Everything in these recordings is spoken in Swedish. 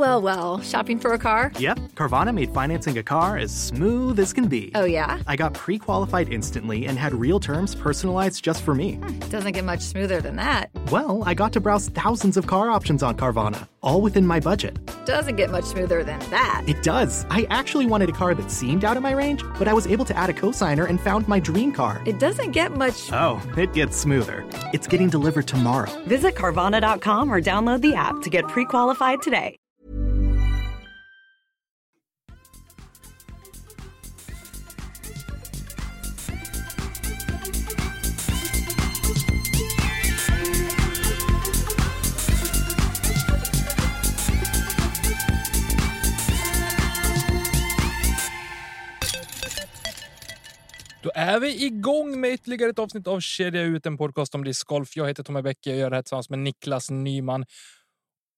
well, well. Shopping for a car? Yep, Carvana made financing a car as smooth as can be. Oh, yeah? I got pre qualified instantly and had real terms personalized just for me. Hmm, doesn't get much smoother than that. Well, I got to browse thousands of car options on Carvana, all within my budget. Doesn't get much smoother than that. It does. I actually wanted a car that seemed out of my range, but I was able to add a cosigner and found my dream car. It doesn't get much. Oh, it gets smoother. It's getting delivered tomorrow. Visit Carvana.com or download the app to get pre qualified today. Då är vi igång med ytterligare ett avsnitt av Kedja ut, en podcast om discgolf. Jag heter Tommy Bäcke och gör det här tillsammans med Niklas Nyman.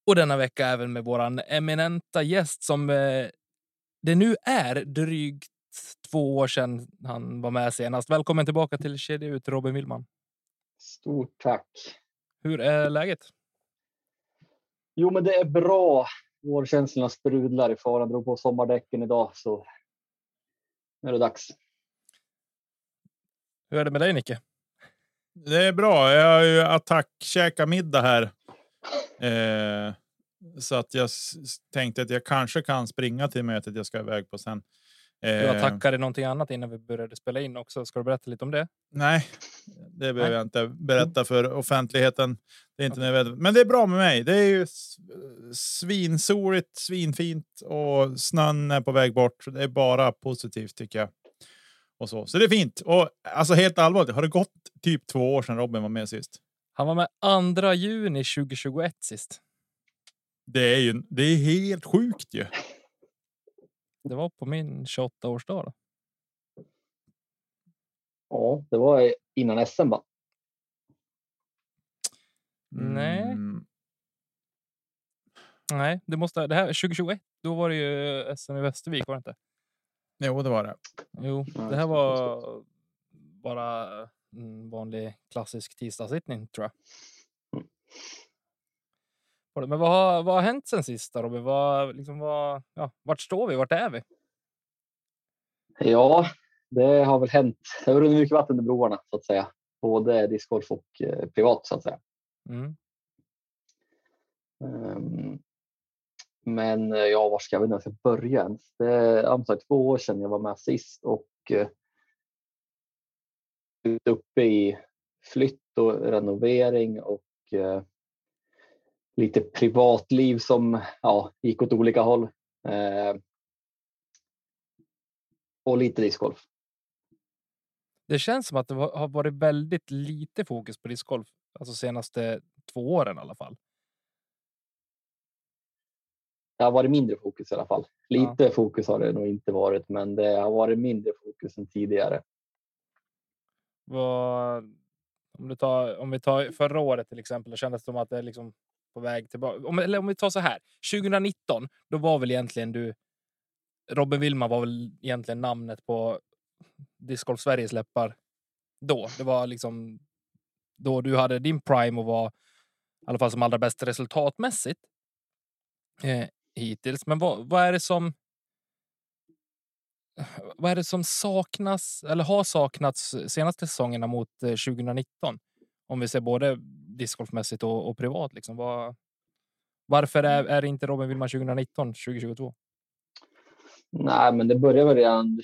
Och denna vecka även med våran eminenta gäst som eh, det nu är drygt två år sedan han var med senast. Välkommen tillbaka till Kedja ut, Robin Willman. Stort tack. Hur är läget? Jo, men det är bra. Vårkänslorna sprudlar i faran. Drog på sommardäcken idag så nu är det dags. Hur är det med dig Nicke? Det är bra. Jag har ju attack käka middag här. Eh, så att jag tänkte att jag kanske kan springa till mötet jag ska iväg på sen. Du Eh, attackade någonting annat innan vi började spela in också. Ska du berätta lite om det? Nej, det behöver Nej. jag inte berätta för offentligheten. Det är inte nödvändigt. Men det är bra med mig. Det är ju svinsoligt, svinfint och snön är på väg bort. Det är bara positivt tycker jag. Och så. så det är fint. Och alltså helt allvarligt, har det gått typ två år sedan Robin var med sist? Han var med 2 juni 2021 sist. Det är ju det är helt sjukt ju. Det var på min 28-årsdag. då. Ja, det var innan SM va? Nej. Mm, Nej, det måste det här 2021. Då var det ju SM i Västervik var det inte? Jo, det var det. Jo, det här var bara en vanlig klassisk tisdagssittning tror jag. Mm. Men vad har, vad har hänt sen sist Robin? Vad, liksom, vad, ja, vart står vi? Vart är vi? Ja, det har väl hänt. Det har runnit mycket vatten under broarna så att säga. Både discgolf och eh, privat så att säga. Mm. Ehm, men eh, ja, var ska jag jag ska börja ens? Det är sagt, två år sedan jag var med sist och eh, uppe i flytt och renovering och eh, lite privatliv som ja, gick åt olika håll. Eh, och lite discgolf. Det känns som att det har varit väldigt lite fokus på discgolf. Alltså senaste två åren i alla fall. Det har varit mindre fokus i alla fall. Lite fokus har det nog inte varit, men det har varit mindre fokus än tidigare. Vad, om, du tar, om vi tar förra året till exempel, då kändes det som att det är liksom på väg tillbaka. Om, eller om vi tar så här, 2019, då var väl egentligen du... Robin Willman var väl egentligen namnet på Discgolf Sveriges läppar då. Det var liksom då du hade din prime och var i alla fall som allra bäst resultatmässigt eh, hittills. Men vad, vad är det som vad är det som saknas eller har saknats senaste säsongerna mot eh, 2019? Om vi ser både discgolfmässigt och, och privat. Liksom. Vad, varför är, är det inte Robin Willman 2019, 2022? Nej, men det började väl redan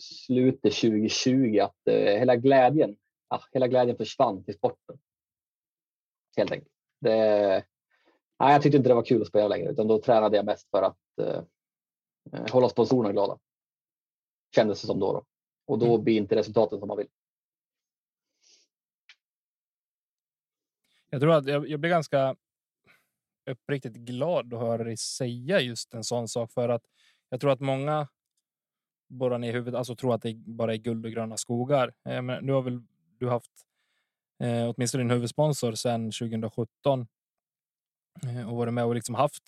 slutet 2020 att eh, hela glädjen, ja, hela glädjen försvann till sporten. Helt enkelt. Det, nej, jag tyckte inte det var kul att spela längre, utan då tränade jag mest för att eh, eh, hålla sponsorerna glada. Kändes det som då. då. Och då blir inte resultaten som man vill. Jag tror att jag, jag blir ganska uppriktigt glad att höra dig säga just en sån sak för att jag tror att många borrar ner huvudet, alltså tror att det bara är guld och gröna skogar. Eh, men nu har väl du haft eh, åtminstone din huvudsponsor sedan 2017 eh, Eh, och varit med och liksom haft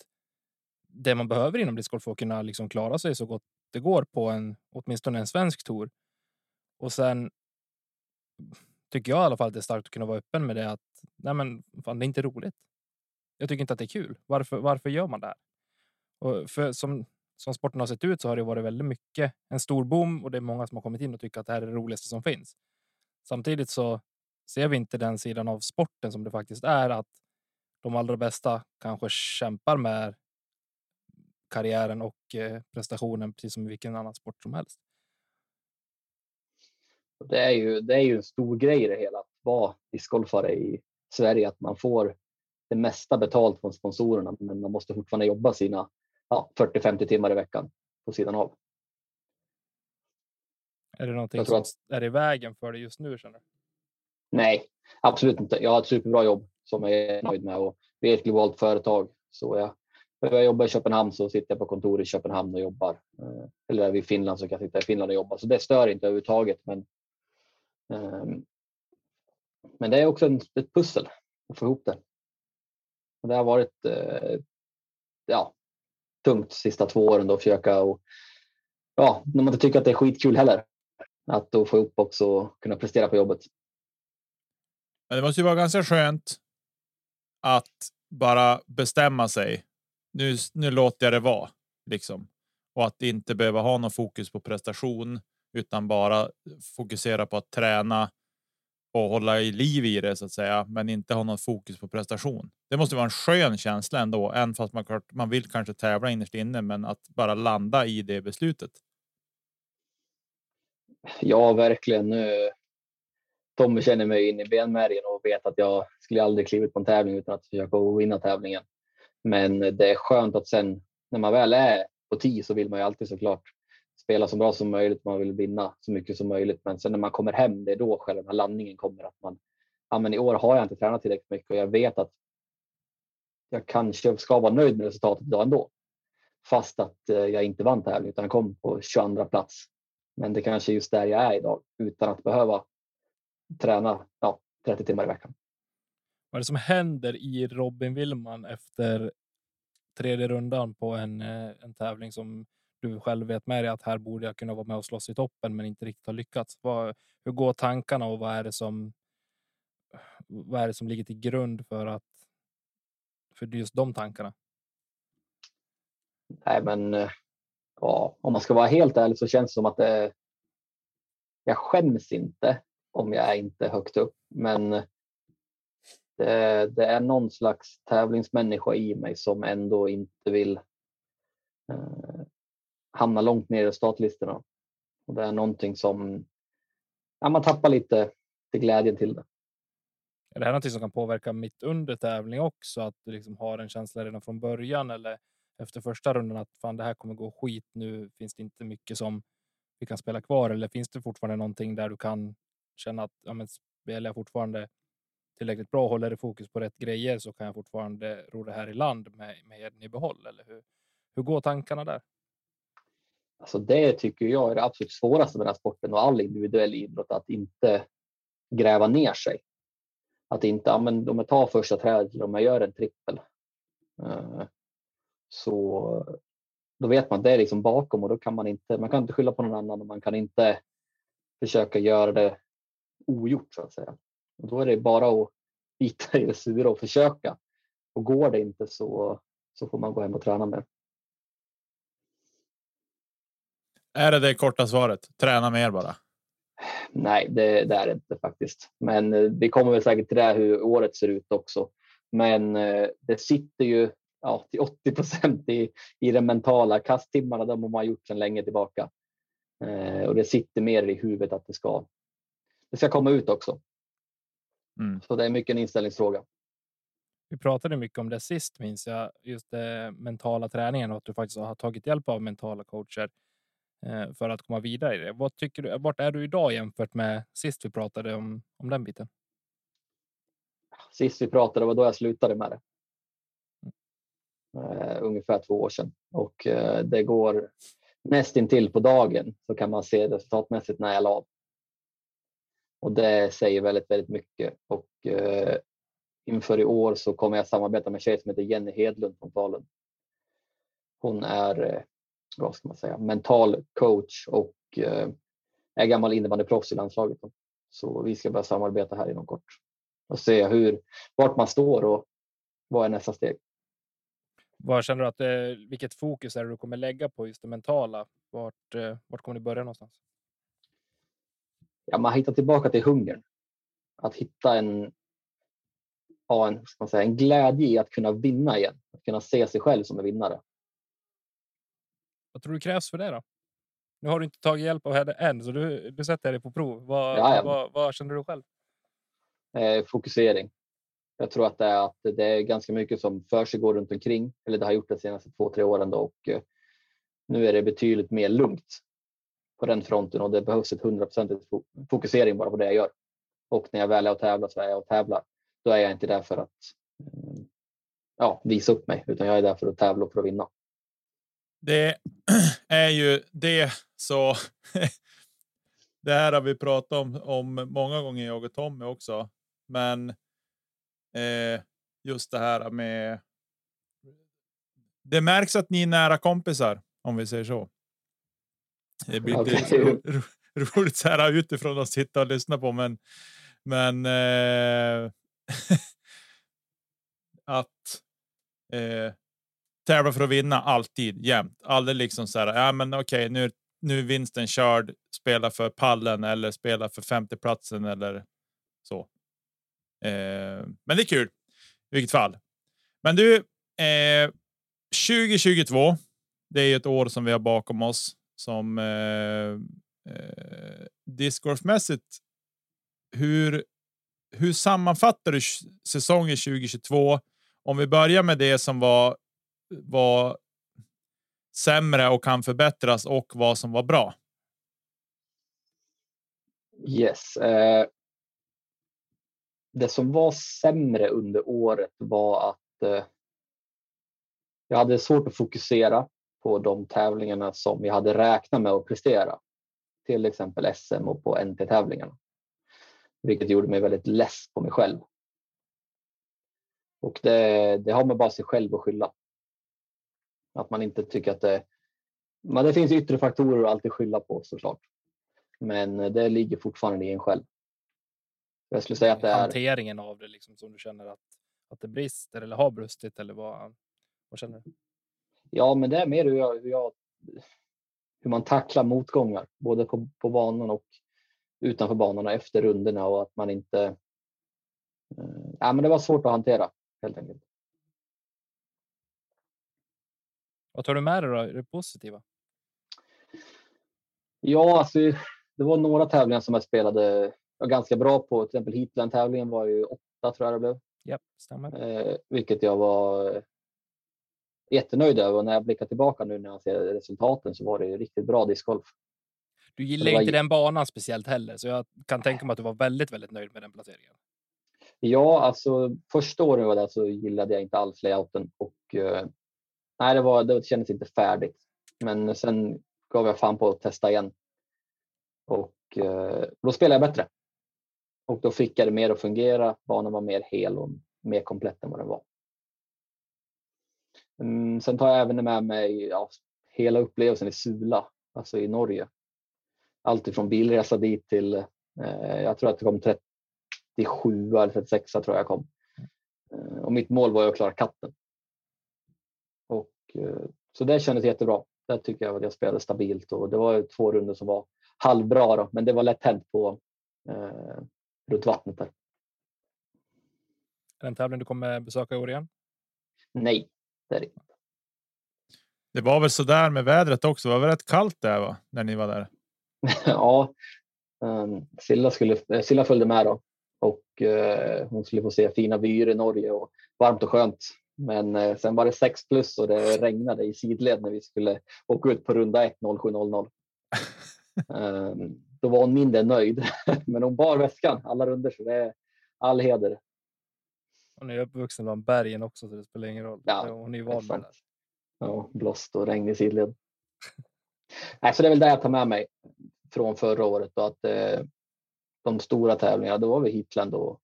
det man behöver inom discgolf för att kunna liksom klara sig så gott det går på en åtminstone en svensk tour. Och sen tycker jag i alla fall att det är starkt att kunna vara öppen med det att nej men fan, det är inte roligt. Jag tycker inte att det är kul. Varför, varför gör man det här? Och för, som, som sporten har sett ut så har det varit väldigt mycket en stor boom och det är många som har kommit in och tycker att det här är det roligaste som finns. Samtidigt så ser vi inte den sidan av sporten som det faktiskt är att de allra bästa kanske kämpar med karriären och eh, prestationen precis som i vilken annan sport som helst. Det är ju, det är ju en stor grej i det hela att vara discgolfare i Sverige, att man får det mesta betalt från sponsorerna, men man måste fortfarande jobba sina ja, 40-50 timmar i veckan på sidan av. Är det någonting som att... är i vägen för dig just nu? Känner du? Nej, absolut inte. Jag har ett superbra jobb som jag är nöjd med och vi är ett globalt företag. Så jag, jag jobbar i Köpenhamn så sitter jag på kontor i Köpenhamn och jobbar. Eh, eller är vi i Finland så kan jag sitta i Finland och jobba. Så det stör inte överhuvudtaget. Men, ehm, men det är också en, ett pussel att få ihop det. Och det har varit eh, ja, tungt de sista två åren då att försöka och ja, när man inte tycker att det är skitkul heller. Att då få ihop också och kunna prestera på jobbet. Men det måste ju vara ganska skönt att bara bestämma sig. Nu, nu låter jag det vara liksom och att inte behöva ha någon fokus på prestation utan bara fokusera på att träna och hålla i liv i det så att säga, men inte ha något fokus på prestation. Det måste vara en skön känsla ändå, även fast man, man vill kanske tävla innerst inne, men att bara landa i det beslutet. Ja, verkligen. Eh, Tommy känner mig in i benmärgen och vet att jag skulle aldrig klivit på en tävling utan att försöka vinna tävlingen. Men det är skönt att sen när man väl är på 10 så vill man ju alltid såklart spela så bra som möjligt. Man vill vinna så mycket som möjligt. Men sen när man kommer hem, det är då själva landningen kommer. Att man, ja, men I år har jag inte tränat tillräckligt mycket och jag vet att jag kanske ska vara nöjd med resultatet idag ändå. Fast att eh, jag inte vann tävlingen utan kom på 22 plats. Men det kanske är just där jag är idag utan att behöva träna ja, 30 timmar i veckan. Vad är det som händer i Robin Willman efter tredje rundan på en, eh, en tävling som du själv vet med dig att här borde jag kunna vara med och slåss i toppen, men inte riktigt har lyckats. Vad, hur går tankarna och vad är det som? Vad är det som ligger till grund för att? För just de tankarna? Nej, men eh, ja, om man ska vara helt ärlig så känns det som att det. Jag skäms inte om jag är inte högt upp, men det, det, är någon slags tävlingsmänniska i mig som ändå inte vill eh, hamna långt ner i startlistorna. Och det är någonting som ja, man tappar lite till glädjen till det. Är det här någonting som kan påverka mitt under tävling också? Att du liksom har en känsla redan från början eller efter första rundan att fan, det här kommer gå skit. Nu finns det inte mycket som vi kan spela kvar eller finns det fortfarande någonting där du kan känna att ja, men spelar jag fortfarande tillräckligt bra håller i fokus på rätt grejer så kan jag fortfarande ro det här i land med, med heden i behåll. Eller hur, hur går tankarna där? Alltså det tycker jag är det absolut svåraste med den här sporten och all individuell idrott, att inte gräva ner sig. Att inte, ja, men om jag tar första trädet, om jag gör en trippel, eh, så då vet man att det är liksom bakom och då kan man inte, man kan inte skylla på någon annan och man kan inte försöka göra det ogjort så att säga. Och då är det bara att bita i det sura och försöka. Och går det inte så, så får man gå hem och träna mer. Är det det korta svaret? Träna mer bara? Nej, det, det är det inte faktiskt. Men eh, vi kommer väl säkert till det hur året ser ut också. Men eh, det sitter ju ja, till 80 procent i, i den mentala kasttimmarna. De har man gjort sedan länge tillbaka. Eh, och det sitter mer i huvudet att det ska, det ska komma ut också. Mm. Så det är mycket en inställningsfråga. Vi pratade mycket om det sist minns jag, just det mentala träningen och att du faktiskt har tagit hjälp av mentala coacher eh, för att komma vidare i det. Vad tycker du? Vart är du idag jämfört med sist vi pratade om, om den biten? Sist vi pratade var då jag slutade med det. Uh, ungefär två år sedan och uh, det går nästintill på dagen så kan man se resultatmässigt när jag la av. Och det säger väldigt, väldigt mycket. Och eh, inför i år så kommer jag samarbeta med en tjej som heter Jenny Hedlund från Falun. Hon är, eh, vad ska man säga, mental coach och eh, är gammal innebandyproffs i landslaget. Så vi ska börja samarbeta här inom kort och se hur, vart man står och vad är nästa steg. Vad känner du att eh, vilket fokus är det du kommer lägga på just det mentala? Vart, eh, vart kommer du börja någonstans? Ja, man hittar tillbaka till hungern. Att hitta en, ha en, ska man säga, en glädje i att kunna vinna igen. Att kunna se sig själv som en vinnare. Vad tror du krävs för det då? Nu har du inte tagit hjälp av henne än, så du, du sätter dig på prov. Vad, Ja, ja. vad, vad känner du själv? Eh, fokusering. Jag tror att det är, att det är ganska mycket som för sig går runt omkring. Eller det har gjort det de senaste två, tre åren. Då, och, eh, nu är det betydligt mer lugnt på den fronten och det behövs ett hundraprocentigt fokusering bara på det jag gör. Och när jag väl är och tävlar så är jag och tävlar. Då är jag inte där för att eh, ja, visa upp mig, utan jag är där för att tävla och för att vinna. Det är ju det så. det här har vi pratat om, om många gånger jag och Tommy också. Men eh, just det här med. Det märks att ni är nära kompisar om vi säger så. Det blir lite ro, ro, roligt så här utifrån att sitta och lyssna på, men men eh, att eh, tävla för att vinna alltid jämt. Aldrig liksom så här. Ja, men okej, nu nu är vinsten körd. Spela för pallen eller spela för femteplatsen eller så. Eh, men det är kul i vilket fall. Men du, eh, 2022. Det är ett år som vi har bakom oss som eh, eh, discgolfmässigt. Hur hur sammanfattar du säsongen 2022? Om vi börjar med det som var var sämre och kan förbättras och vad som var bra. Yes. Eh, det som var sämre under året var att eh, jag hade svårt att fokusera på de tävlingarna som vi hade räknat med att prestera. Till exempel SM och på NT-tävlingarna. Vilket gjorde mig väldigt less på mig själv. Och det, det har man bara sig själv att skylla. Att man inte tycker att det... Men det finns yttre faktorer att alltid skylla på såklart. Men det ligger fortfarande i en själv. Jag skulle säga att det är... Hanteringen av det liksom som du känner att, att det brister eller har brustit eller vad, vad känner du? Ja, men det är mer hur, jag, hur, jag, hur man tacklar motgångar, både på, på banan och utanför banan och efter rundorna och att man inte... Eh, ja, men det var svårt att hantera helt enkelt. Vad tar du med dig då? Det positiva? Ja, alltså, det var några tävlingar som jag spelade var ganska bra på. Till exempel Heatland-tävlingen var ju åtta tror jag det blev. Ja, stämmer. Eh, vilket jag var jättenöjd över. Och när jag blickar tillbaka nu när jag ser resultaten så var det ju riktigt bra discgolf. Du det gillar var inte den banan speciellt heller, så jag kan tänka mig att du var väldigt, väldigt nöjd med den placeringen. Ja, alltså första året var där så gillade jag inte alls layouten och eh, nej, det, var, det kändes inte färdigt. Men sen gav jag fan på att testa igen. Och eh, då spelade jag bättre. Och då fick jag det mer att fungera. Banan var mer hel och mer komplett än vad den var. Mm, sen tar jag även med mig ja, hela upplevelsen i Sula, alltså i Norge. Allt ifrån bilresa dit till, eh, jag tror att det kom 37 eller 36 tror jag kom. Eh, Och mitt mål var ju att klara katten. Och, eh, så det kändes jättebra. Där tycker jag att jag spelade stabilt och det var ju två runder som var halvbra då, men det var lätt hänt på eh, runt vattnet där. Är det en tävling du kommer besöka i år igen? Nej, det är det inte. Det var väl så där med vädret också. Det var väl rätt kallt där va? När ni var där. ja, um, Silla, skulle, eh, Silla följde med då och eh, hon skulle få se fina vyer i Norge och varmt och skönt. Men eh, sen var det 6 plus och det regnade i sidled när vi skulle åka ut på runda 1 07.00. um, då var hon mindre nöjd, men hon bar väskan alla runder så det är all heder. Hon är uppvuxen bland bergen också, så det spelar ingen roll. Ja, Hon är ju van sant. Ja, blåst och regn i sidled. Nej, så det är väl det jag tar med mig från förra året. Då, att eh, de stora tävlingarna, då var vi Heatland och,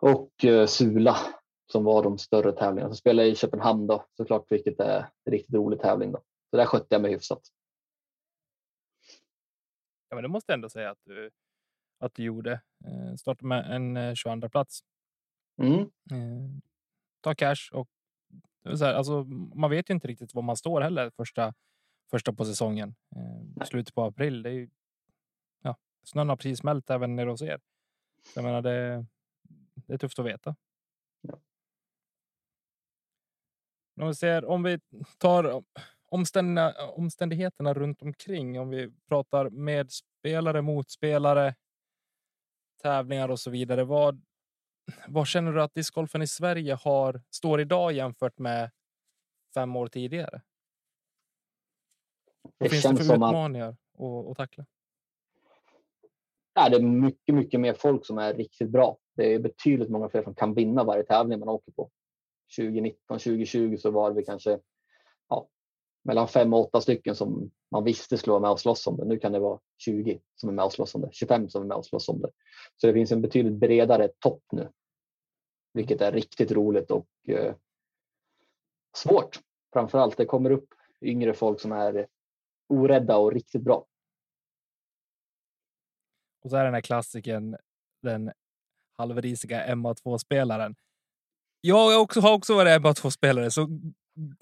och eh, Sula som var de större tävlingarna. Så spelade jag i Köpenhamn då såklart, vilket är en riktigt rolig tävling. Då. Så där skötte jag mig hyfsat. Ja, men det måste jag ändå säga att du, att du gjorde. Eh, startade med en eh, 22 plats. Mm. Eh, ta cash och så här, alltså, man vet ju inte riktigt var man står heller första, första på säsongen. Eh, slutet på april. Det är ju, ja, snön har precis smält även nere hos er. Så jag menar, det, det är tufft att veta. Ja. Om vi, ser, om vi tar omständigheterna, omständigheterna runt omkring. Om vi pratar med spelare, motspelare, tävlingar och så vidare. Vad, vad känner du att discgolfen i Sverige har står idag jämfört med fem år tidigare? Det Vad finns det för utmaningar att, att tackla? ja, det är mycket, mycket mer folk som är riktigt bra. Det är betydligt många fler som kan vinna varje tävling man åker på. 2019, 2020 så var det kanske mellan fem och åtta stycken som man visste skulle vara med och slåss om det. Nu kan det vara 20 som är med och slåss om det, 25 som är med och slåss om det. Så det finns en betydligt bredare topp nu, vilket är riktigt roligt och eh, svårt. Framför allt, det kommer upp yngre folk som är orädda och riktigt bra. Och så är den här klassiken, den halvrisiga MA2-spelaren. Jag också, har också varit MA2-spelare, så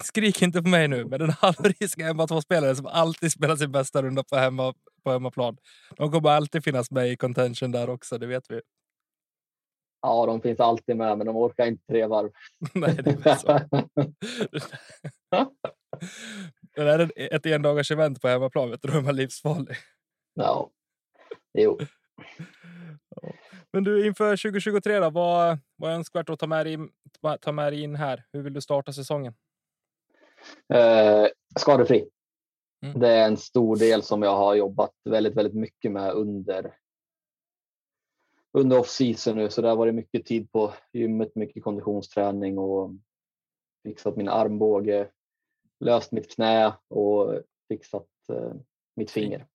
skrik inte på mig nu. Men den halvrisiga MA2-spelaren som alltid spelar sin bästa runda på, hemma, på hemmaplan. De kommer alltid finnas med i contention där också, det vet vi. Ja, de finns alltid med, men de orkar inte tre varv. Nej, det är så. Men är det ett endagars event på hemmaplan, vet du, då är man livsfarlig. ja, jo. Men du, inför 2023 då, vad, vad är önskvärt att ta med, dig, ta med dig in här? Hur vill du starta säsongen? Eh, skadefri. Mm. Det är en stor del som jag har jobbat väldigt, väldigt mycket med under under off-season nu, så det har varit mycket tid på gymmet, mycket konditionsträning och fixat min armbåge, löst mitt knä och fixat eh, mitt finger.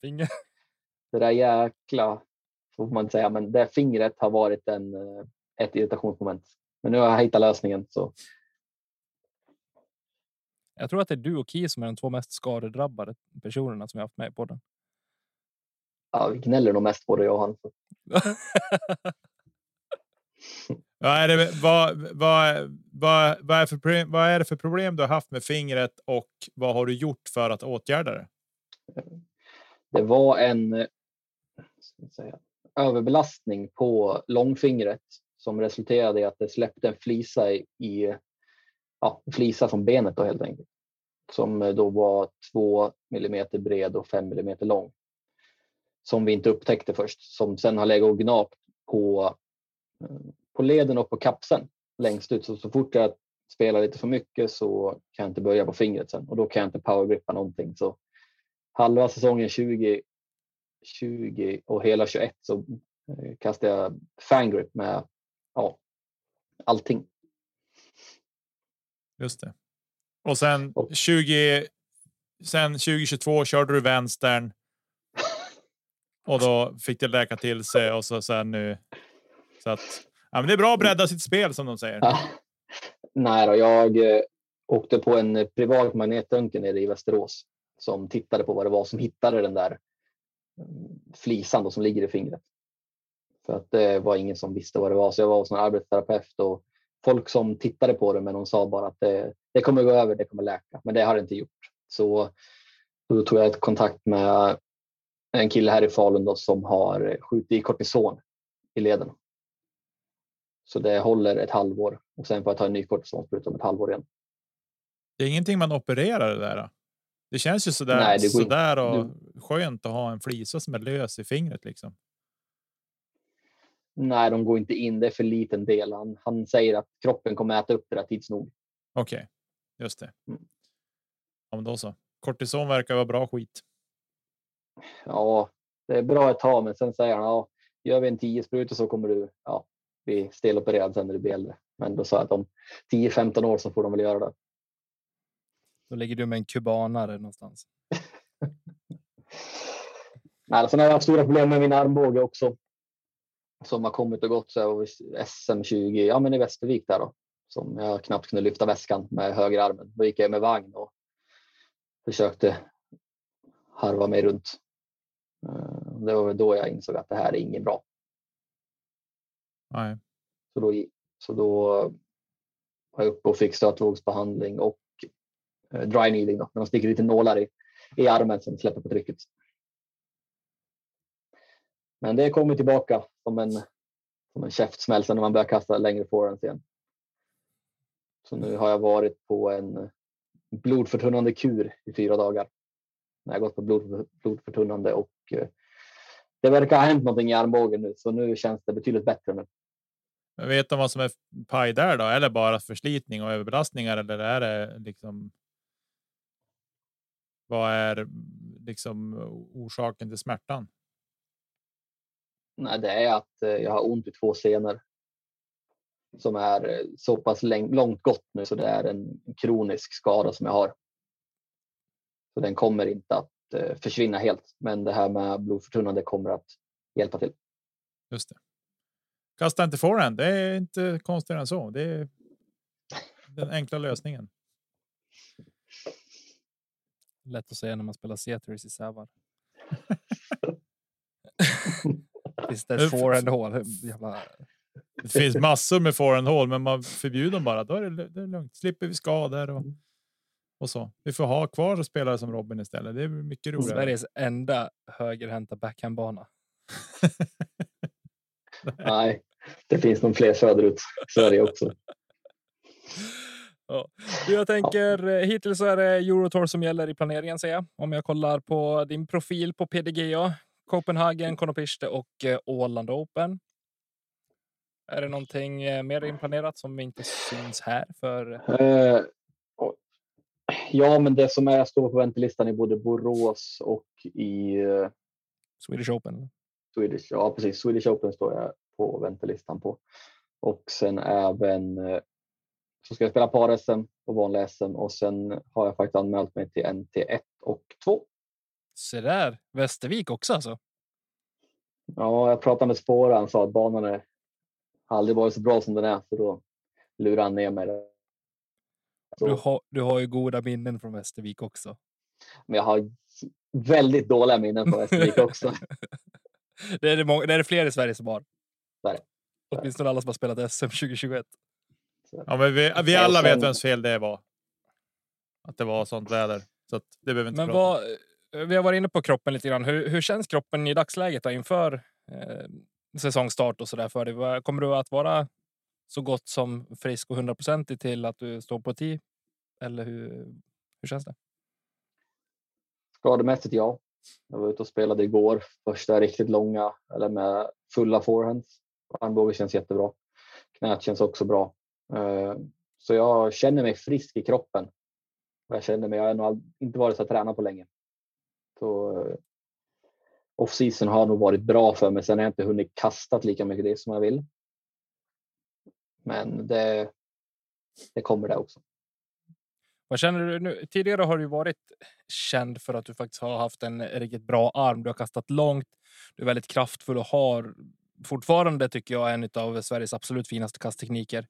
Finger. Det där jäkla, får man inte säga, men det fingret har varit en, eh, ett irritationsmoment. Men nu har jag hittat lösningen. Så Jag tror att det är du och Ki som är de två mest skadedrabbade personerna som jag haft med i podden. ja, vi gnäller nog mest både jag och han. Ja, är det, vad, vad, vad, vad, är för, vad är det för problem du har haft med fingret och vad har du gjort för att åtgärda det? Det var en eh, säga, överbelastning på långfingret som resulterade i att det släppte en flisa i, i ja, flisa från benet då helt enkelt. Som eh, då var 2 millimeter bred och 5 millimeter lång. Som vi inte upptäckte först, som sen har legat och gnagt på, eh, på leden och på kapseln längst ut. Så, så fort jag spelar lite för mycket så kan jag inte börja på fingret sen och då kan jag inte powergrippa någonting. Så halva säsongen 20, 20 och hela 21 så eh, kastade jag fangrip med ja, allting. Just det. Och sen Och- 20. Sen 2022 körde du vänstern. Och då fick det läka till sig och så sen nu. Så att ja, men det är bra att bredda sitt spel som de säger. Ja. Nej då, jag eh, åkte på en eh, privat magnetröntgen nere i Västerås som tittade på vad det var som hittade den där mm, flisan då, som ligger i fingret. För att det var ingen som visste vad det var, så jag var hos en arbetsterapeut och folk som tittade på det, men de sa bara att det, det kommer gå över, det kommer läka, men det har det inte gjort. Så då tog jag ett kontakt med en kille här i Falun då, som har skjutit i kortison i leden. Så det håller ett halvår och sen får jag ta en ny kortisonspruta om ett halvår igen. Det är ingenting man opererar det där. Det känns ju så där, Nej, och skönt att ha en flisa som är lös i fingret liksom. Nej, de går inte in. Det är för liten del. Han, han säger att kroppen kommer äta upp det där tids nog. Okej, just det. Mm. Ja, men då så. Kortison verkar vara bra skit. Ja, det är bra ett tag, men sen säger han ja, gör vi en 10 sprutor så kommer du ja, bli stelopererad sen när du blir äldre. Men då sa jag att om 10-15 år så får de väl göra det. Då ligger du med en kubanare någonstans. Nej, sen har jag haft stora problem med min armbåge också. Som har kommit och gått. Så jag var vid SM20 ja, men i Västervik där då. Som jag knappt kunde lyfta väskan med höger armen. Då gick jag med vagn och försökte harva mig runt. Eh, Det var väl då jag insåg att det här är inget bra. Nej. Så då, så då var jag uppe och fick stötvågsbehandling och eh, dry needling då, när de sticker lite nålar i, i armen som släpper på trycket. Men det kommer tillbaka som en, som en käftsmäll sen när man börjar kasta längre forehands igen. Så nu har jag varit på en blodförtunnande kur i fyra dagar. Jag har gått på blod, blodförtunnande och eh, det verkar ha hänt någonting i armbågen nu, så nu känns det betydligt bättre nu. Vet de vad som är paj där då? Eller bara förslitning och överbelastningar? Eller är det liksom? Vad är liksom orsaken till smärtan? Nej, det är att eh, jag har ont i två senor som är eh, så pass långt gått nu så det är en kronisk skada som jag har. Så den kommer inte att eh, försvinna helt, men det här med blodförtunnande kommer att hjälpa till. Just det. Kasta inte forehand. Det är inte konstigare än så. Det är den enkla lösningen. Lätt att säga när man spelar Ceteris i Sävar. Finns det ett forehandhål? Jävla... Det finns massor med forehandhål, men man förbjuder dem bara. Då är det, det är lugnt. Slipper vi skador och, och så. Vi får ha kvar spelare som Robin istället. Det är mycket roligare. Sveriges enda högerhänta backhandbana. Nej, det finns nog fler söderut Sverige också. Ja. Jag tänker ja. Eh, hittills så är det Eurotour som gäller i planeringen ser jag. Om jag kollar på din profil på PDGA, Copenhagen, Konopiste och eh, Åland Open. Är det någonting eh, mer inplanerat som inte syns här? För... Uh, ja, men det som är står på väntelistan i både Borås och i Swedish Open. Swedish, ja, precis. Swedish Open står jag på väntelistan på. Och sen även så ska jag spela par-SM och vanlig SM och sen har jag faktiskt anmält mig till NT1 och 2. Så där, Västervik också alltså? Ja, jag pratade med spåraren och sa att banan är aldrig varit så bra som den är, så då lurade han ner mig. Du har, du har ju goda minnen från Västervik också. Men jag har väldigt dåliga minnen från Västervik också. det, är det, många, det är det fler i Sverige som har. Sverige. Åtminstone alla som har spelat SM 2021. Ja, men vi, vi alla vet vems fel det var. Att det var sånt väder. Så det behöver inte men vad, Eh, vi har varit inne på kroppen lite grann. Hur, hur känns kroppen i dagsläget då, inför eh, säsongstart och så där för dig? Kommer du att vara så gott som frisk och hundraprocentig till att du står på tee? Eller hur, hur känns det? Skademässigt ja. Jag var ute och spelade igår. Första riktigt långa eller med fulla forehands. Armbåge känns jättebra. Knät känns också bra. Eh, så jag känner mig frisk i kroppen. Jag känner mig, jag har nog inte varit så tränad på länge. Och eh, off-season har nog varit bra för mig. Sen har jag inte hunnit kastat lika mycket det som jag vill. Men det, det kommer det också. Vad känner du nu? Tidigare har du varit känd för att du faktiskt har haft en riktigt bra arm. Du har kastat långt. Du är väldigt kraftfull och har fortfarande tycker jag en av Sveriges absolut finaste kasttekniker.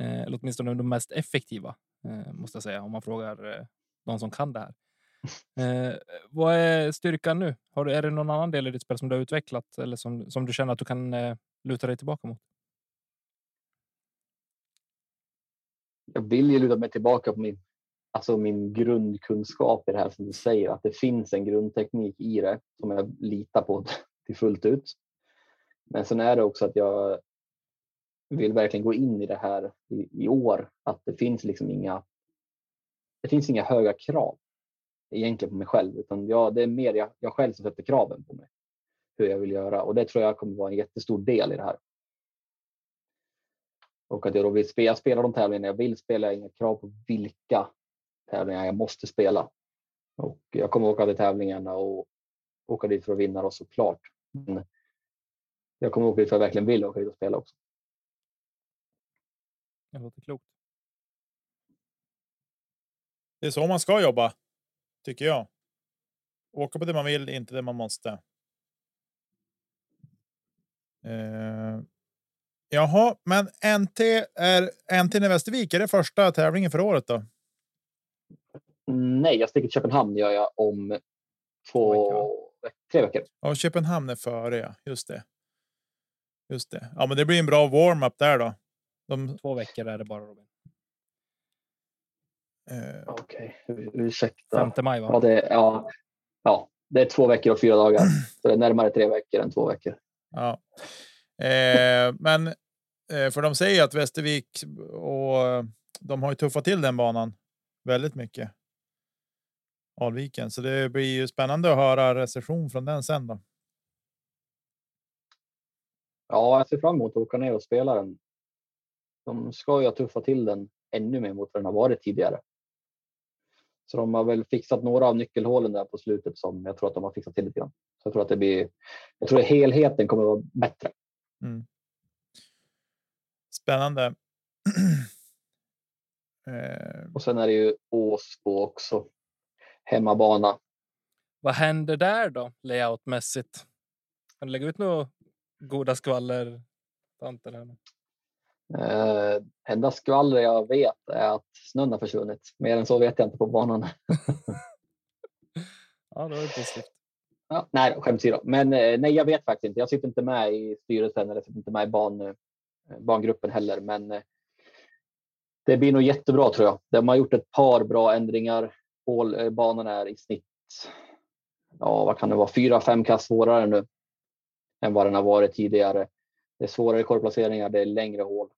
Eh, eller åtminstone de mest effektiva eh, måste jag säga om man frågar någon som kan det här. Eh, vad är styrkan nu? Har du, är det någon annan del i ditt spel som du har utvecklat eller som, som du känner att du kan eh, luta dig tillbaka mot? Jag vill ju luta mig tillbaka på min, alltså min grundkunskap i det här som du säger, att det finns en grundteknik i det som jag litar på till fullt ut. Men sen är det också att jag vill verkligen gå in i det här i, i år, att det finns liksom inga det finns inga höga krav egentligen på mig själv, utan jag, det är mer jag, jag själv som sätter kraven på mig. Hur jag vill göra och det tror jag kommer vara en jättestor del i det här. Och att jag då vill spela, spela de tävlingar jag vill spela, jag har inga krav på vilka tävlingar jag måste spela. Och jag kommer åka till tävlingarna och åka dit för att vinna då såklart. Men jag kommer åka dit för att jag verkligen vill åka dit och spela också. Det låter klokt. Det är så man ska jobba, tycker jag. Åka på det man vill, inte det man måste. Uh, jaha, men NT är NT i Västervik. Är det första tävlingen för året då? Nej, jag sticker till Köpenhamn gör jag om två, tre veckor. Ja, Köpenhamn är före, ja. Just det. Just det. Ja, men det blir en bra warm-up där då. De... Två veckor är det bara Robin. Eh, Okej, ur- ursäkta. 5 maj, va? Ja det, ja, ja, det är två veckor och fyra dagar. Så det är närmare tre veckor än två veckor. Ja. Eh, men eh, för de säger att Västervik och de har ju tuffat till den banan väldigt mycket. Alviken, så det blir ju spännande att höra recension från den sen då. Ja, jag ser fram emot att åka ner och spela den. De ska ju ha tuffat till den ännu mer mot vad den har varit tidigare. Så de har väl fixat några av nyckelhålen där på slutet som jag tror att de har fixat till lite grann. Så jag tror att det blir. Jag tror att helheten kommer att vara bättre. Mm. Spännande. eh, Och sen är det ju Åsbo också. Hemmabana. Vad händer där då, layoutmässigt? Kan du lägga ut några goda skvaller? Tanter här nu? Eh, enda skvaller jag vet är att snön har försvunnit. Mer än så vet jag inte på banan. Ja, det var ju positivt. Ja, nej, skämt åsido. Men eh, nej, jag vet faktiskt inte. Jag sitter inte med i styrelsen eller sitter inte med i ban, eh, bangruppen heller. Men det blir nog jättebra tror jag. De har gjort ett par bra ändringar. Hål, eh, banan är i snitt, ja vad kan det vara, fyra, fem kast svårare nu än vad den har varit tidigare. Det är svårare korvplaceringar, det är längre hål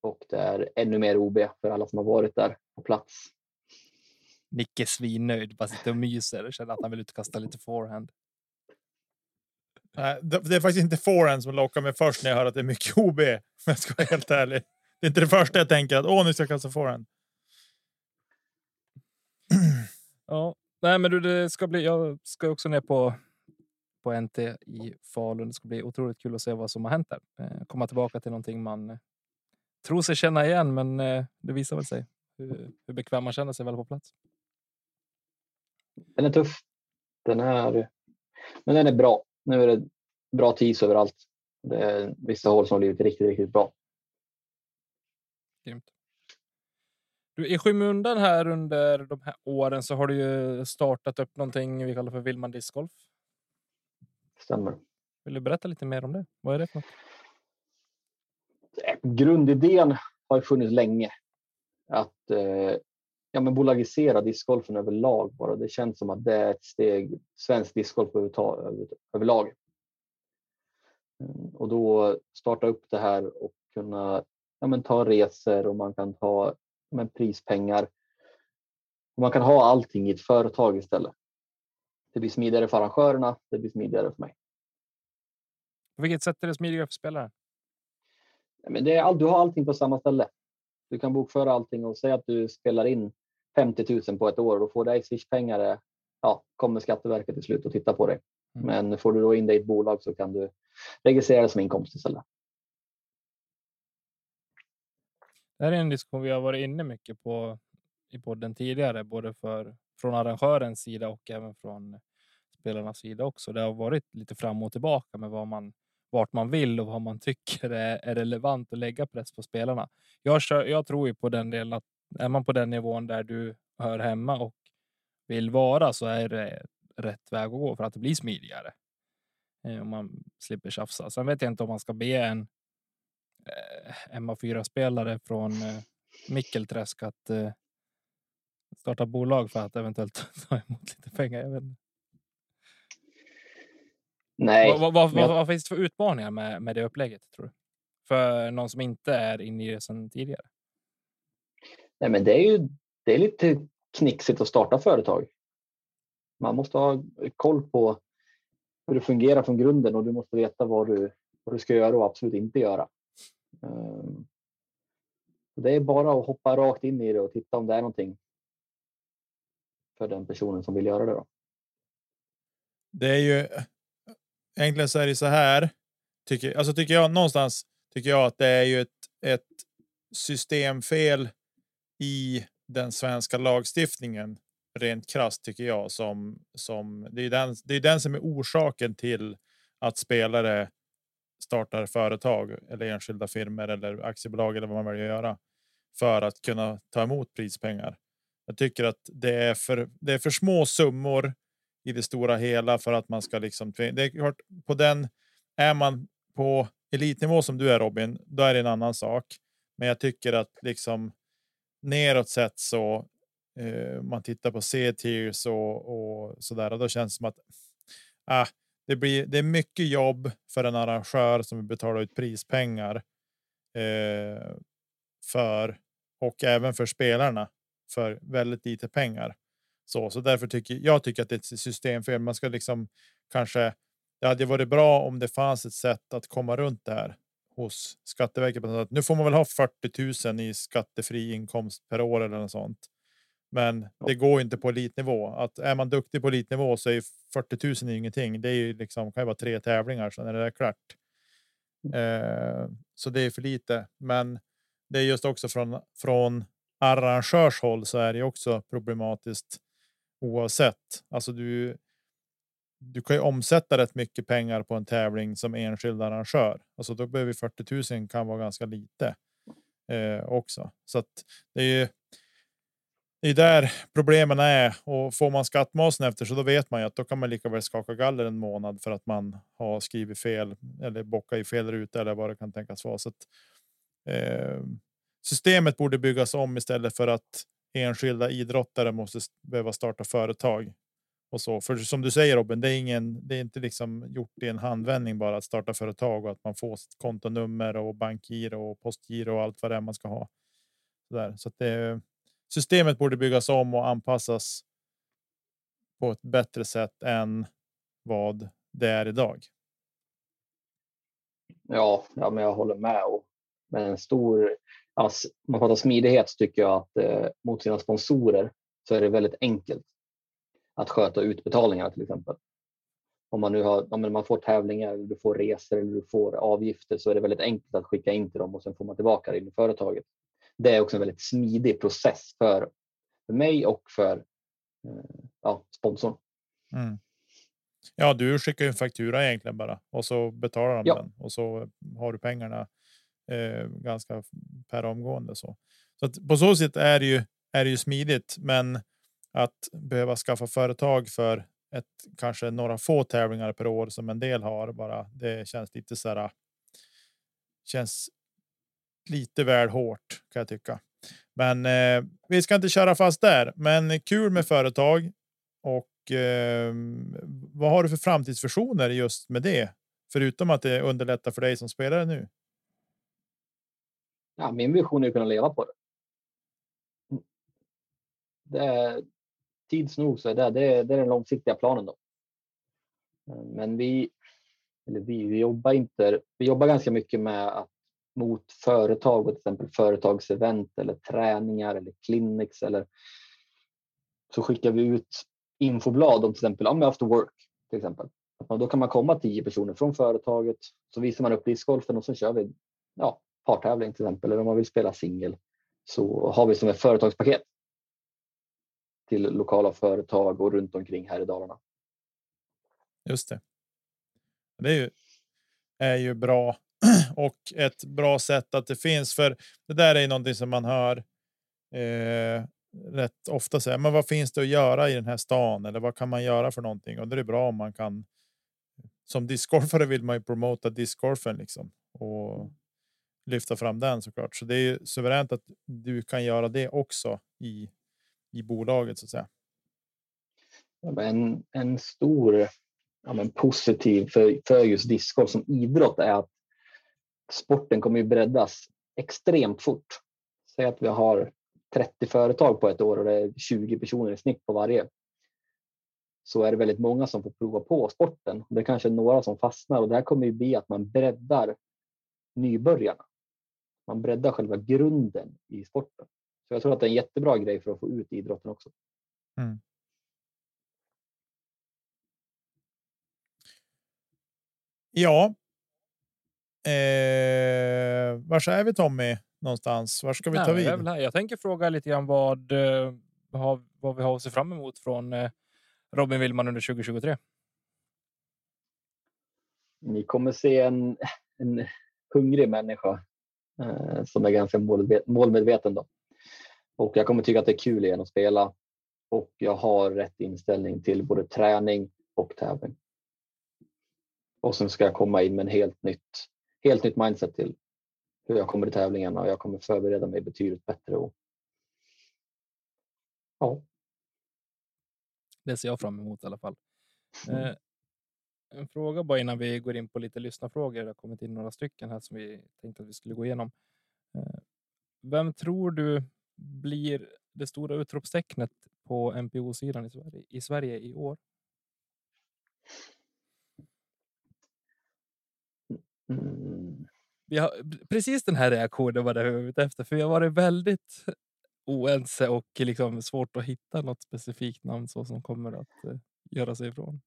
och det är ännu mer OB för alla som har varit där på plats. Nicke är svinnöjd, bara sitter och myser och känner att han vill utkasta lite forehand. nej, det är faktiskt inte forehand som lockar mig först när jag hör att det är mycket OB. Om jag ska vara helt ärlig. Det är inte det första jag tänker att åh, nu ska jag kasta forehand. Ja, nej, men du, det ska bli. Jag ska också ner på på NT i Falun. Det ska bli otroligt kul att se vad som har hänt där. Eh, komma tillbaka till någonting man tror sig känna igen, men eh, det visar väl sig hur, hur bekväm man känner sig väl på plats. Den är tuff. Den är, men den är bra. Nu är det bra tis överallt. Det är vissa hål som har blivit riktigt, riktigt bra. Grymt. Du, I skymundan här under de här åren så har du ju startat upp någonting vi kallar för Willman discgolf. Stämmer. Vill du berätta lite mer om det? Vad är det för något? Grundidén har funnits länge. Att eh, ja, men bolagisera discgolfen överlag bara. Det känns som att det är ett steg svensk discgolf behöver ta över, överlag. Mm, och då starta upp det här och kunna ja, men ta resor och man kan ta ja, men prispengar. Och man kan ha allting i ett företag istället. Det blir smidigare för arrangörerna. Det blir smidigare för mig. På vilket sätt är det smidigare för spelaren? Men det är all, du har allting på samma ställe. Du kan bokföra allting och säga att du spelar in 50 000 på ett år och får dig swishpengar. eh, Ja, kommer Skatteverket till slut och titta på dig. Mm. Men får du då in det i ett bolag så kan du registrera det som inkomst istället. Det här är en diskussion vi har varit inne mycket på i podden tidigare, både för från arrangörens sida och även från spelarnas sida också. Det har varit lite fram och tillbaka med vad man vart man vill och vad man tycker är, är relevant att lägga press på spelarna. Jag, kör, jag tror ju på den delen att är man på den nivån där du hör hemma och vill vara så är det rätt väg att gå för att det blir smidigare. Eh, om man slipper tjafsa. Sen vet jag inte om man ska be en eh, MA4-spelare från eh, Mickelträsk att eh, starta bolag för att eventuellt ta emot lite pengar. Jag vet inte. Nej, Vad, vad, vad, vad finns det för utmaningar med, med det upplägget? tror du? För någon som inte är inne i det sedan tidigare. nej, men det är ju det är lite knixigt att starta företag. Man måste ha koll på hur det fungerar från grunden och du måste veta vad du, vad du ska göra och absolut inte göra. Ehm, Det är bara att hoppa rakt in i det och titta om det är någonting för den personen som vill göra det. Då. Det är ju egentligen så är det så här. Tycker, alltså tycker jag någonstans tycker jag att det är ju ett, ett systemfel i den svenska lagstiftningen rent krasst tycker jag som som det är den. Det är den som är orsaken till att spelare startar företag eller enskilda firmor eller aktiebolag eller vad man väljer att göra för att kunna ta emot prispengar. Jag tycker att det är för, det är för små summor i det stora hela för att man ska liksom. Det är klart på den är man på elitnivå som du är Robin, då är det en annan sak. Men jag tycker att liksom neråt sett så eh, man tittar på C-tiers och, och så där. Och då känns det som att ah, det blir. Det är mycket jobb för en arrangör som vill betala ut prispengar. Eh, för och även för spelarna för väldigt lite pengar. Så, så därför tycker jag tycker att det är ett systemfel. Man ska liksom kanske. Det hade varit bra om det fanns ett sätt att komma runt det här hos Skatteverket. Att nu får man väl ha 40 000 i skattefri inkomst per år eller något sånt. Men det går inte på elitnivå. Att är man duktig på elitnivå så är 40 000 ingenting. Det är ju liksom kan ju vara tre tävlingar så är det klart. Eh, så det är för lite. Men det är just också från från arrangörshåll så är det också problematiskt oavsett. Alltså du. Du kan ju omsätta rätt mycket pengar på en tävling som enskild arrangör. Alltså då behöver 40 000 kan vara ganska lite eh, också. Så att det är ju. Det är där problemen är och får man skattmasen efter så då vet man ju att då kan man lika väl skaka galler en månad för att man har skrivit fel eller bocka i fel ruta eller vad det kan tänkas vara. Så att, eh, systemet borde byggas om istället för att enskilda idrottare måste behöva starta företag och så. För som du säger Robin, det är ingen. Det är inte liksom gjort i en handvändning bara att starta företag och att man får kontonummer och bankgiro och postgiro och allt vad det är man ska ha. Så, där. så att det, systemet borde byggas om och anpassas. På ett bättre sätt än vad det är idag. Ja, ja, men jag håller med och med en stor. Alltså, man pratar smidighet så tycker jag att eh, mot sina sponsorer så är det väldigt enkelt att sköta utbetalningar till exempel. Om man nu har, om man får tävlingar, du får resor eller du får avgifter så är det väldigt enkelt att skicka in till dem och sen får man tillbaka det i företaget. Det är också en väldigt smidig process för, för mig och för eh, ja, sponsorn. Mm. Ja, du skickar ju en faktura egentligen bara och så betalar de Ja. den och så har du pengarna eh, ganska per omgående så. Så att på så sätt är det ju är det ju smidigt, men att behöva skaffa företag för ett kanske några få tävlingar per år som en del har bara. Det känns lite så här. Känns. Lite väl hårt kan jag tycka, men eh, vi ska inte köra fast där. Men kul med företag och eh, vad har du för framtidsvisioner just med det? Förutom att det underlättar för dig som spelare nu. Ja, min vision är att kunna leva på det. det är, tids nog så är det, det, är, det är den långsiktiga planen. Då. Men vi, eller vi, vi jobbar inte. Vi jobbar ganska mycket med att mot företag och till exempel företagsevent eller träningar eller clinics eller så skickar vi ut infoblad om till exempel om after work till exempel. Man, då kan man komma tio personer från företaget så visar man upp discgolfen och så kör vi ja, partävling till exempel eller om man vill spela singel så har vi som ett företagspaket till lokala företag och runt omkring här i Dalarna. Just det. Det är ju, är ju bra och ett bra sätt att det finns för det där är ju någonting som man hör. Eh, rätt ofta säga, men vad finns det att göra i den här stan eller vad kan man göra för någonting? Och det är bra om man kan. Som discgolfare vill man ju promota discgolfen liksom och lyfta fram den såklart. Så det är ju suveränt att du kan göra det också i i bolaget så att säga. En, en stor ja, men positiv för, för just discgolf som idrott är att sporten kommer ju breddas extremt fort. Säg att vi har 30 företag på ett år och det är 20 personer i snitt på varje. Så är det väldigt många som får prova på sporten. Det är kanske några som fastnar och det här kommer ju bli att man breddar nybörjarna. Man breddar själva grunden i sporten. Så jag tror att det är en jättebra grej för att få ut idrotten också. Mm. Ja. Eh, var är vi Tommy någonstans? Var ska vi ta Nej, vid? jag, är väl här. jag tänker fråga lite grann vad, eh, vad, vad vi har att se fram emot från eh, Robin Willman under 2023. Ni kommer se en, en hungrig människa som är ganska målmedveten. Då. Och jag kommer tycka att det är kul igen att spela och jag har rätt inställning till både träning och tävling. Och sen ska jag komma in med en helt nytt, helt nytt mindset till hur jag kommer till tävlingarna och jag kommer förbereda mig betydligt bättre och Ja. Det ser jag fram emot i alla fall. Mm. En fråga bara innan vi går in på lite lyssnarfrågor. Det har kommit in några stycken här som vi tänkte att vi skulle gå igenom. Eh, vem tror du blir det stora utropstecknet på NPO-sidan i Sverige, i Sverige i år? Mm. Har, precis den här reaktionen var det jag var ute efter, för vi har varit väldigt oense och liksom svårt att hitta något specifikt namn så som kommer att eh, göra sig ifrån.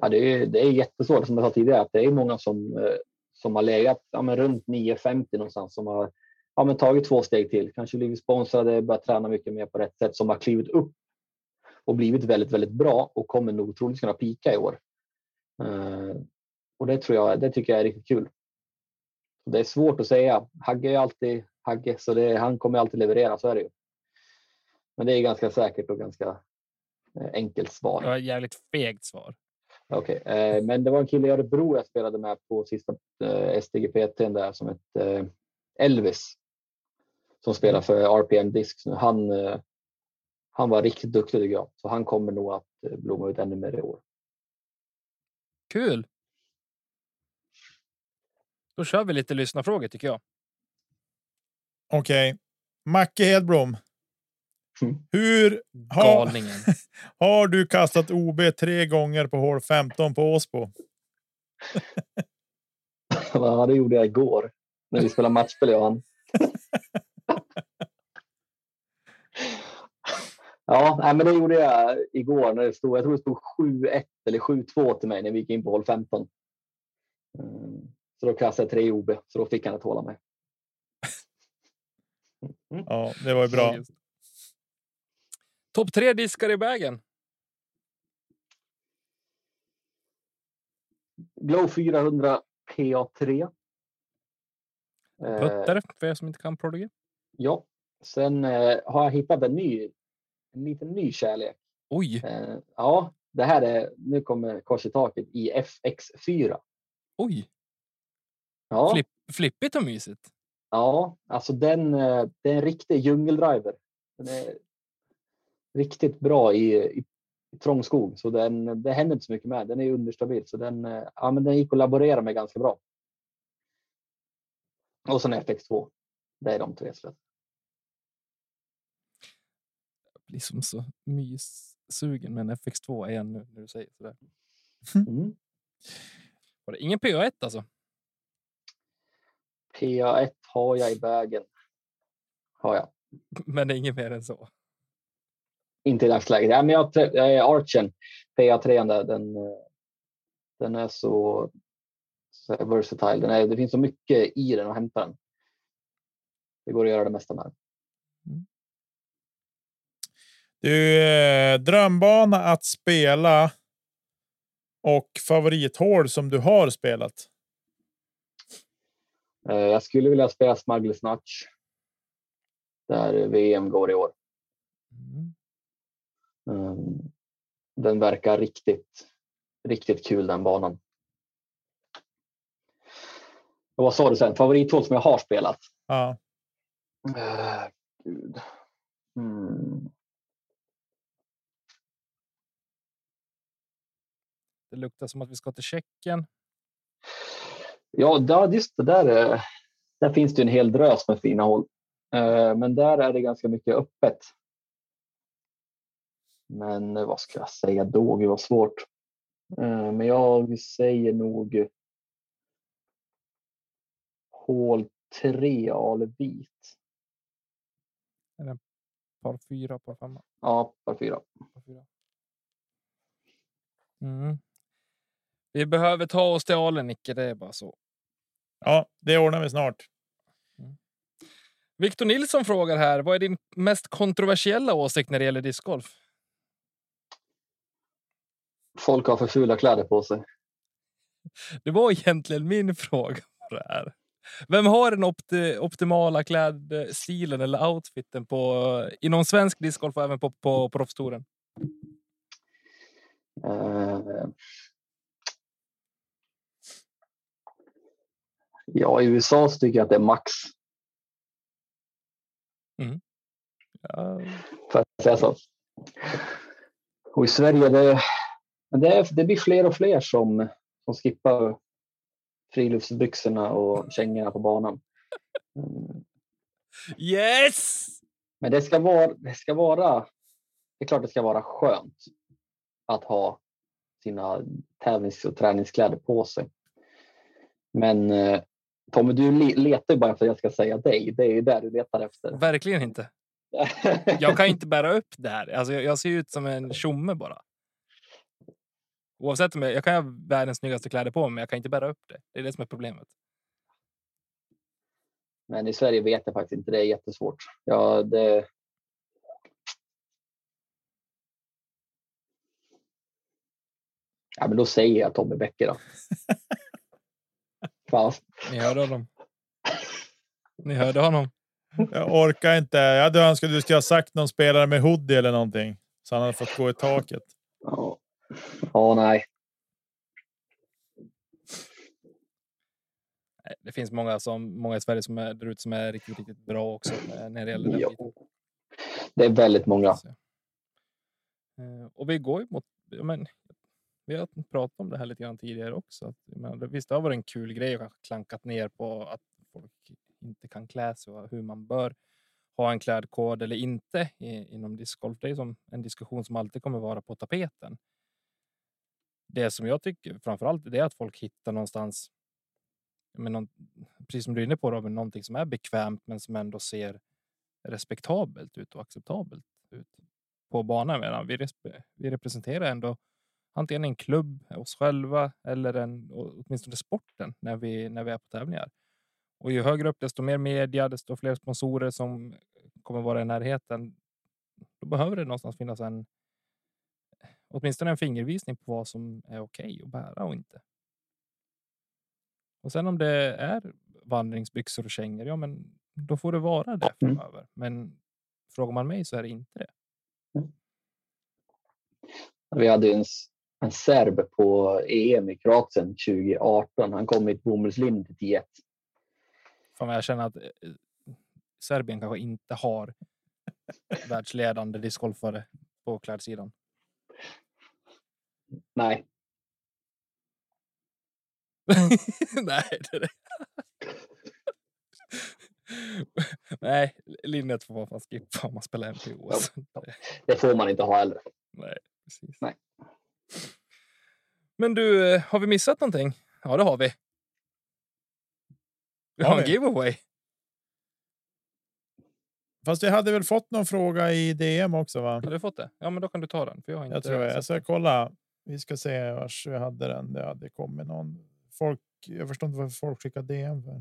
Ja, det, är, det är jättesvårt som jag sa tidigare att det är många som, eh, som har legat ja, men runt 9,50 någonstans som har ja, men tagit två steg till. Kanske blivit sponsrade, börjat träna mycket mer på rätt sätt, som har klivit upp och blivit väldigt, väldigt bra och kommer nog troligtvis kunna pika i år. Eh, och det tror jag, det tycker jag är riktigt kul. Det är svårt att säga. Hagge är alltid Hagge, så det, han kommer alltid leverera, så är det ju. Men det är ganska säkert och ganska eh, enkelt svar. Det var ett jävligt fegt svar. Okej, eh, men det var en kille i Örebro jag spelade med på sista eh, STGPT där som hette eh, Elvis. Som spelar för RPM Discs nu. Han, eh, han var riktigt duktig tycker jag. Så han kommer nog att eh, blomma ut ännu mer i år. Kul! Då kör vi lite lyssnarfrågor tycker jag. Okej. Macke Hedblom. Mm. Hur har, har du kastat OB tre gånger på hål 15 på Åsbo? Ja, det gjorde jag igår när vi spelade matchspel jag han. Ja, nej, men det gjorde jag igår när det stod. Jag tror det stod 7-1 eller 7-2 till mig när vi gick in på hål 15. Mm, Så då kastade jag tre OB, så då fick han ett hål av mig. Ja, det var ju bra. Topp tre diskar i bagen. Glow 400 PA3. Eh, Putter för er som inte kan Prodigy. ja, sen eh, har jag hittat en ny, en liten ny kärlek. Oj, Eh, ja, det här är, nu kommer kors i taket i FX4. oj. Ja, Flipp, flippigt och mysigt. ja alltså den, eh, det är en riktig djungeldriver. Den är riktigt bra i, i, i trång skog, så den, det händer inte så mycket med. Den är understabil, så den, eh, ja, men den gick att laborera med ganska bra. Och sen FX2. Det är de tre. Så. Jag blir som så myssugen med en FX2 igen nu när du säger sådär. Mm. Var det ingen PA1 alltså? PA1 har jag i vägen. Har jag. Men det är inget mer än så. Inte i dagsläget. Ja, men jag, Archen, PA3, där, den, eh, den är så, så versatile. Den är, det finns så mycket i den att hämta den. Det går att göra det mesta med den. Du, eh, drömbana att spela och favorithål som du har spelat. Eh, Jag skulle vilja spela Smuggler's Notch. Där VM går i år. Mm. Mm. Den verkar riktigt, riktigt kul den banan. Och vad sa du sen? Favorithål som jag har spelat? Ja, Uh, gud. Mm. Det luktar som att vi ska till Tjeckien. Ja, där, just det där. eh, Där finns det en hel drös med fina hål. Eh, Men där är det ganska mycket öppet. Men eh, vad ska jag säga då? Gud vad svårt. Eh, Men jag säger nog hål 3 Alevit. Par fyra, par femma. Ja, par 4. Par fyra. Mm. Vi behöver ta oss till Alen, Nicke. Det är bara så. ja, det ordnar vi snart. Victor Nilsson frågar här. Vad är din mest kontroversiella åsikt när det gäller discgolf? Folk har för fula kläder på sig. Det var egentligen min fråga. här. Vem har den opti optimala klädstilen eller outfiten på inom svensk discgolf och även på, på proffstouren? Eh, Ja, i USA så tycker jag att det är Max. Ja, För att säga så. Och i Sverige, det, men det, är, det blir fler och fler som, som skippar friluftsbyxorna och kängorna på banan. Mm. Yes! Men det ska, vara, det ska vara, det är klart det ska vara skönt att ha sina tävlings och träningskläder på sig. Men eh, Tommy, du le- letar ju bara för att jag ska säga dig. Det är ju där du letar efter. Verkligen inte. Jag kan inte bära upp det här. Alltså, jag, jag ser ut som en tjomme bara. Oavsett om jag, jag kan ha världens snyggaste kläder på mig, men jag kan inte bära upp det. Det är det som är problemet. Men i Sverige vet jag faktiskt inte. Det är jättesvårt. Ja, det... Ja, men då säger jag Tommy Bäcke då. Fast, Ni hörde honom. Ni hörde honom. Jag orkar inte. Jag hade önskat att du skulle ha sagt någon spelare med hoodie eller någonting. Så han hade fått gå i taket. ja. Ja, nej. Det finns många, som, många i Sverige som är där som är riktigt, riktigt bra också eh, när det gäller den Ja. biten. Det är väldigt många. Eh, Och vi går ju mot... Men, vi har pratat om det här lite grann tidigare också. Att, det- visst, det har varit en kul grej och kanske klankat ner på att folk inte kan klä sig och hur man bör ha en klädkod eller inte i, inom discgolf. Det är som en diskussion som alltid kommer vara på tapeten. Det som jag tycker framför allt är att folk hittar någonstans, men någon, precis som du är inne på Robin, någonting som är bekvämt men som ändå ser respektabelt ut och acceptabelt ut på banan. Medan vi, vi representerar ändå antingen en klubb, oss själva eller en, åtminstone sporten när vi, när vi är på tävlingar. Och ju högre upp, desto mer media, desto fler sponsorer som kommer vara i närheten. Då behöver det någonstans finnas en åtminstone en fingervisning på vad som är okej att bära och inte. Och sen om det är vandringsbyxor och kängor, ja, men då får det vara det Mm. framöver. Men frågar man mig så är det inte det. Vi hade en, en serb på EM i Kroatien 2018. Han kom i ett bomullslinne till 10 Fan, jag känner att eh, Serbien kanske inte har världsledande discgolfare på klädsidan. Nej, Nej, det är det. Nej, linnet får man skippa om man spelar MPO. Alltså. Det- det får man inte ha heller. Nej, precis. Nej. Men du, har vi missat någonting? Ja, det har vi. Vi Har har en vi? giveaway. Fast vi hade väl fått någon fråga i DM också va? Har du fått det? Ja, men då kan du ta den. För jag har inte Jag tror jag. Jag ska kolla. Vi ska se vars vi hade den. Det hade kommit någon. Folk. Jag förstår inte varför folk skickar DM för.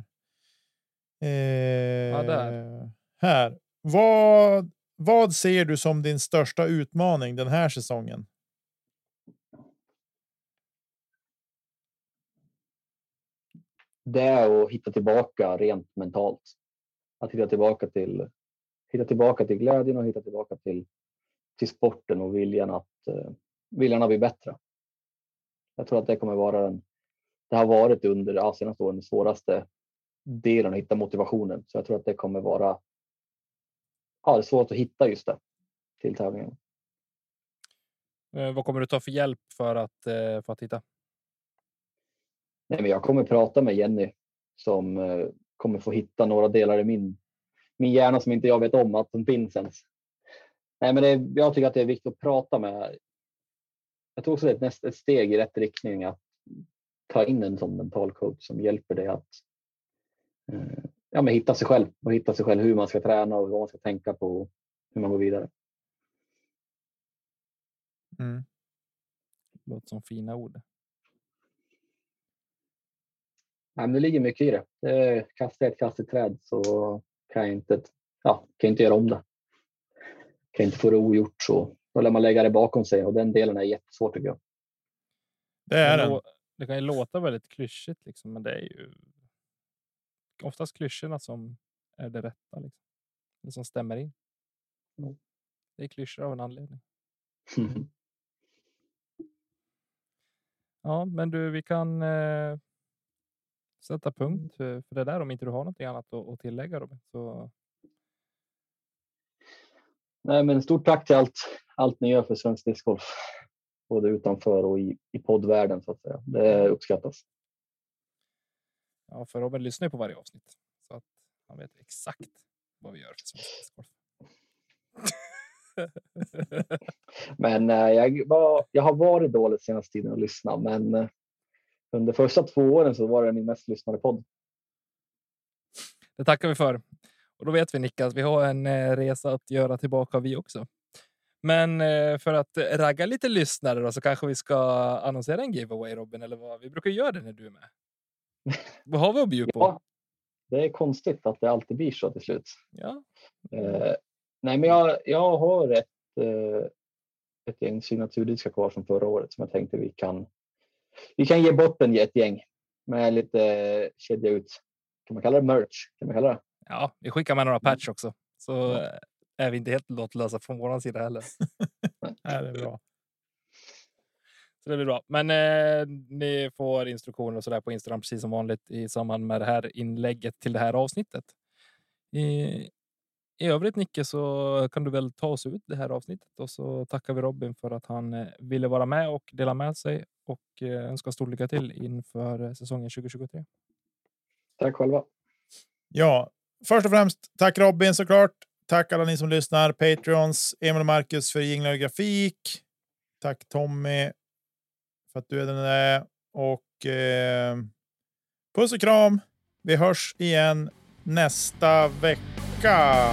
Eh, där. Här. Vad, vad ser du som din största utmaning den här säsongen? Det är att hitta tillbaka rent mentalt. Att hitta tillbaka till, hitta tillbaka till glädjen och hitta tillbaka till, till sporten och viljan att, viljan att bli bättre. Jag tror att det kommer vara den, det har varit under ja, senaste åren den svåraste delen att hitta motivationen. Så jag tror att det kommer vara ja, det är svårt att hitta just det till tävlingen. Eh, vad kommer du ta för hjälp för att, eh, för att hitta? Nej, men jag kommer prata med Jenny som eh, kommer få hitta några delar i min, min hjärna som inte jag vet om att de finns ens. Nej, men det, jag tycker att det är viktigt att prata med. Jag tror också det är ett, ett steg i rätt riktning att ta in en sån mental coach som hjälper dig att eh, ja, men hitta sig själv och hitta sig själv hur man ska träna och vad man ska tänka på och hur man går vidare. Mm. Låter som fina ord. Nej, men det ligger mycket i det. är, kastar jag ett kast i träd så kan jag inte, ja, kan jag inte göra om det. Kan jag inte få det ogjort så då lär man lägga det bakom sig och den delen är jättesvår tycker jag. Det är den. det kan ju låta väldigt klyschigt, liksom, men det är ju oftast klyschorna som är det rätta. Liksom. Det som stämmer in. Mm. Det är klyschor av en anledning. Ja, men du, vi kan eh, sätta punkt för, för det där om inte du har något annat att, att tillägga. Robin. Så, Nej, men stort tack till allt, allt ni gör för svensk discgolf. Både utanför och i, i poddvärlden så att säga. Det uppskattas. Ja, för Robin lyssnar ju på varje avsnitt så att han vet exakt vad vi gör för svensk discgolf. Men eh, jag, var, jag har varit dålig senaste tiden att lyssna, men eh, under första två åren så var det min mest lyssnade podd. Det tackar vi för. Och då vet vi att vi har en eh, resa att göra tillbaka vi också. Men eh, för att ragga lite lyssnare då, så kanske vi ska annonsera en giveaway Robin, eller vad? Vi brukar göra det när du är med. vad har vi att bjuda på? Ja, det är konstigt att det alltid blir så till slut. Ja, Eh, nej, men jag, jag har ett, eh, ett gäng signaturdiskar kvar från förra året som jag tänkte vi kan, vi kan ge bort en, ett gäng med lite eh, kedja ut. Kan man kalla det merch? Kan man kalla det? Ja, vi skickar med några patch också. Så är vi inte helt lottlösa från vår sida heller. Ja, det är bra. Så det blir bra. Men eh, ni får instruktioner och så där på Instagram precis som vanligt i samband med det här inlägget till det här avsnittet. I, I övrigt Nicke så kan du väl ta oss ut det här avsnittet och så tackar vi Robin för att han eh, ville vara med och dela med sig och eh, önskar stor lycka till inför eh, säsongen 2023. Tack själva. Ja, först och främst tack Robin såklart. Tack alla ni som lyssnar. Patreons, Emil och Marcus för jinglar och grafik. Tack Tommy för att du är den där. Och eh, puss och kram. Vi hörs igen nästa vecka.